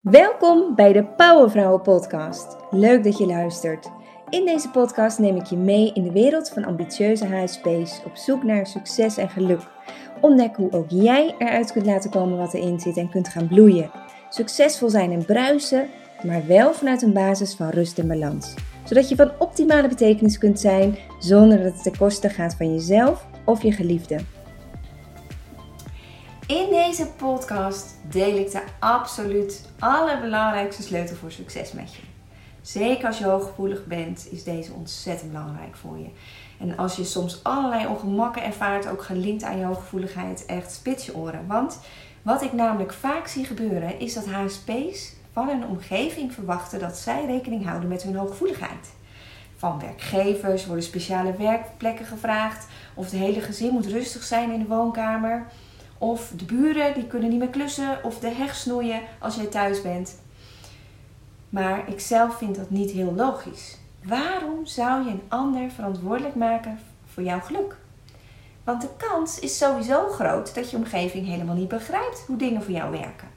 Welkom bij de Powervrouwen Podcast. Leuk dat je luistert. In deze podcast neem ik je mee in de wereld van ambitieuze HSP's op zoek naar succes en geluk. Ontdek hoe ook jij eruit kunt laten komen wat erin zit en kunt gaan bloeien. Succesvol zijn en bruisen, maar wel vanuit een basis van rust en balans. Zodat je van optimale betekenis kunt zijn zonder dat het ten koste gaat van jezelf of je geliefde. In deze podcast deel ik de absoluut allerbelangrijkste sleutel voor succes met je. Zeker als je hooggevoelig bent, is deze ontzettend belangrijk voor je. En als je soms allerlei ongemakken ervaart, ook gelinkt aan je hooggevoeligheid, echt spits je oren. Want wat ik namelijk vaak zie gebeuren, is dat HSP's van hun omgeving verwachten dat zij rekening houden met hun hooggevoeligheid. Van werkgevers worden speciale werkplekken gevraagd, of het hele gezin moet rustig zijn in de woonkamer. Of de buren die kunnen niet meer klussen of de heg snoeien als jij thuis bent. Maar ik zelf vind dat niet heel logisch. Waarom zou je een ander verantwoordelijk maken voor jouw geluk? Want de kans is sowieso groot dat je omgeving helemaal niet begrijpt hoe dingen voor jou werken.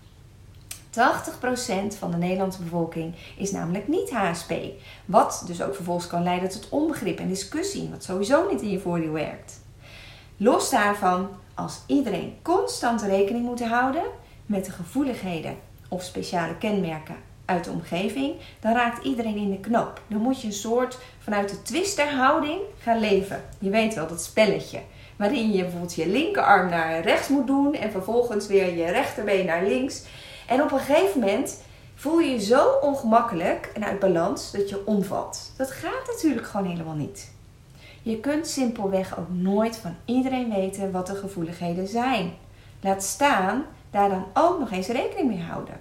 80% van de Nederlandse bevolking is namelijk niet HSP. Wat dus ook vervolgens kan leiden tot onbegrip en discussie, wat sowieso niet in je voordeel werkt. Los daarvan als iedereen constant rekening moet houden met de gevoeligheden of speciale kenmerken uit de omgeving, dan raakt iedereen in de knoop. Dan moet je een soort vanuit de twisterhouding gaan leven. Je weet wel, dat spelletje. Waarin je bijvoorbeeld je linkerarm naar rechts moet doen en vervolgens weer je rechterbeen naar links. En op een gegeven moment voel je je zo ongemakkelijk en uit balans dat je omvalt. Dat gaat natuurlijk gewoon helemaal niet. Je kunt simpelweg ook nooit van iedereen weten wat de gevoeligheden zijn. Laat staan daar dan ook nog eens rekening mee houden.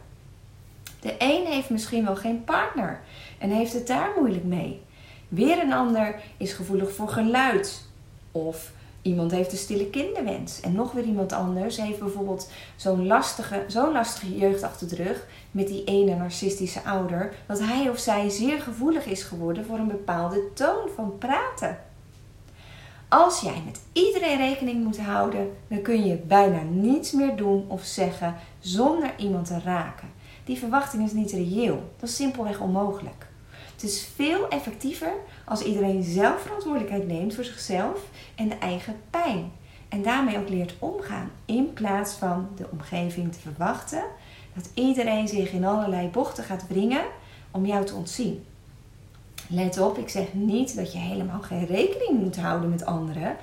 De een heeft misschien wel geen partner en heeft het daar moeilijk mee. Weer een ander is gevoelig voor geluid. Of iemand heeft een stille kinderwens. En nog weer iemand anders heeft bijvoorbeeld zo'n lastige, zo'n lastige jeugd achter de rug met die ene narcistische ouder, dat hij of zij zeer gevoelig is geworden voor een bepaalde toon van praten. Als jij met iedereen rekening moet houden, dan kun je bijna niets meer doen of zeggen zonder iemand te raken. Die verwachting is niet reëel. Dat is simpelweg onmogelijk. Het is veel effectiever als iedereen zelf verantwoordelijkheid neemt voor zichzelf en de eigen pijn. En daarmee ook leert omgaan. In plaats van de omgeving te verwachten dat iedereen zich in allerlei bochten gaat wringen om jou te ontzien. Let op, ik zeg niet dat je helemaal geen rekening moet houden met anderen.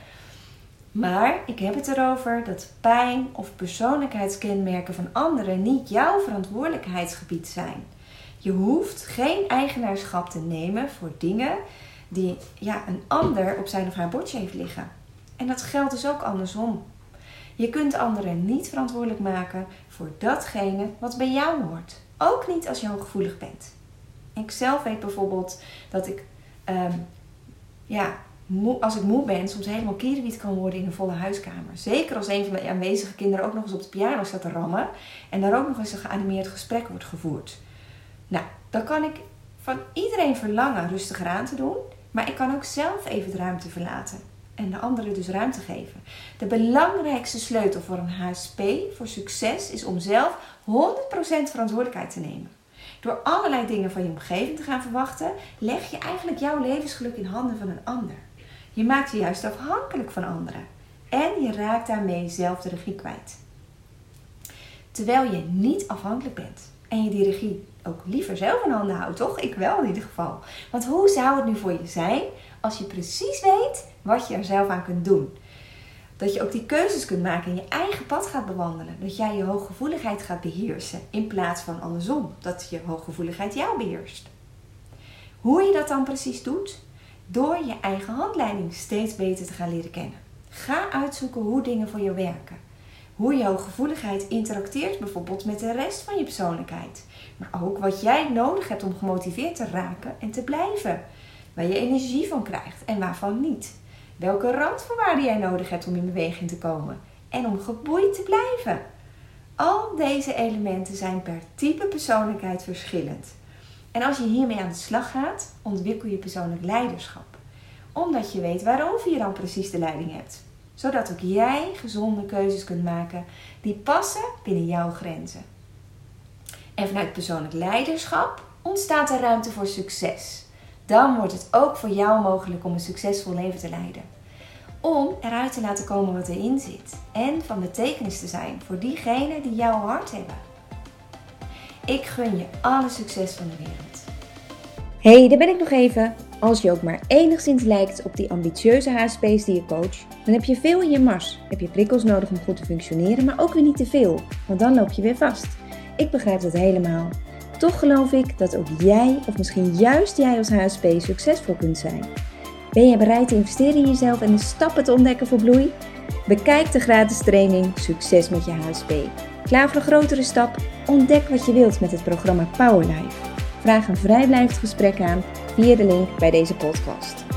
Maar ik heb het erover dat pijn of persoonlijkheidskenmerken van anderen niet jouw verantwoordelijkheidsgebied zijn. Je hoeft geen eigenaarschap te nemen voor dingen die ja, een ander op zijn of haar bordje heeft liggen. En dat geldt dus ook andersom. Je kunt anderen niet verantwoordelijk maken voor datgene wat bij jou hoort. Ook niet als je hooggevoelig bent. Ik zelf weet bijvoorbeeld dat ik, ehm, ja, als ik moe ben, soms helemaal kierenwiet kan worden in een volle huiskamer. Zeker als een van de aanwezige kinderen ook nog eens op de piano staat te rammen en daar ook nog eens een geanimeerd gesprek wordt gevoerd. Nou, dan kan ik van iedereen verlangen rustiger aan te doen, maar ik kan ook zelf even de ruimte verlaten en de anderen dus ruimte geven. De belangrijkste sleutel voor een HSP, voor succes, is om zelf 100% verantwoordelijkheid te nemen. Door allerlei dingen van je omgeving te gaan verwachten, leg je eigenlijk jouw levensgeluk in handen van een ander. Je maakt je juist afhankelijk van anderen. En je raakt daarmee zelf de regie kwijt. Terwijl je niet afhankelijk bent en je die regie ook liever zelf in handen houdt, toch? Ik wel in ieder geval. Want hoe zou het nu voor je zijn als je precies weet wat je er zelf aan kunt doen? Dat je ook die keuzes kunt maken en je eigen pad gaat bewandelen. Dat jij je hooggevoeligheid gaat beheersen in plaats van andersom. Dat je hooggevoeligheid jou beheerst. Hoe je dat dan precies doet? Door je eigen handleiding steeds beter te gaan leren kennen. Ga uitzoeken hoe dingen voor je werken. Hoe je hooggevoeligheid interacteert bijvoorbeeld met de rest van je persoonlijkheid. Maar ook wat jij nodig hebt om gemotiveerd te raken en te blijven. Waar je energie van krijgt en waarvan niet welke randvoorwaarden jij nodig hebt om in beweging te komen en om geboeid te blijven. Al deze elementen zijn per type persoonlijkheid verschillend. En als je hiermee aan de slag gaat, ontwikkel je persoonlijk leiderschap. Omdat je weet waarover je dan precies de leiding hebt. Zodat ook jij gezonde keuzes kunt maken die passen binnen jouw grenzen. En vanuit persoonlijk leiderschap ontstaat er ruimte voor succes. Dan wordt het ook voor jou mogelijk om een succesvol leven te leiden. Om eruit te laten komen wat erin zit en van betekenis te zijn voor diegenen die jouw hart hebben. Ik gun je alle succes van de wereld. Hey, daar ben ik nog even. Als je ook maar enigszins lijkt op die ambitieuze HSP's die je coach, dan heb je veel in je mars. Heb je prikkels nodig om goed te functioneren, maar ook weer niet te veel, want dan loop je weer vast. Ik begrijp dat helemaal. Toch geloof ik dat ook jij, of misschien juist jij als HSP, succesvol kunt zijn. Ben je bereid te investeren in jezelf en de stappen te ontdekken voor bloei? Bekijk de gratis training Succes met je HSP. Klaar voor een grotere stap? Ontdek wat je wilt met het programma Powerlife. Vraag een vrijblijvend gesprek aan via de link bij deze podcast.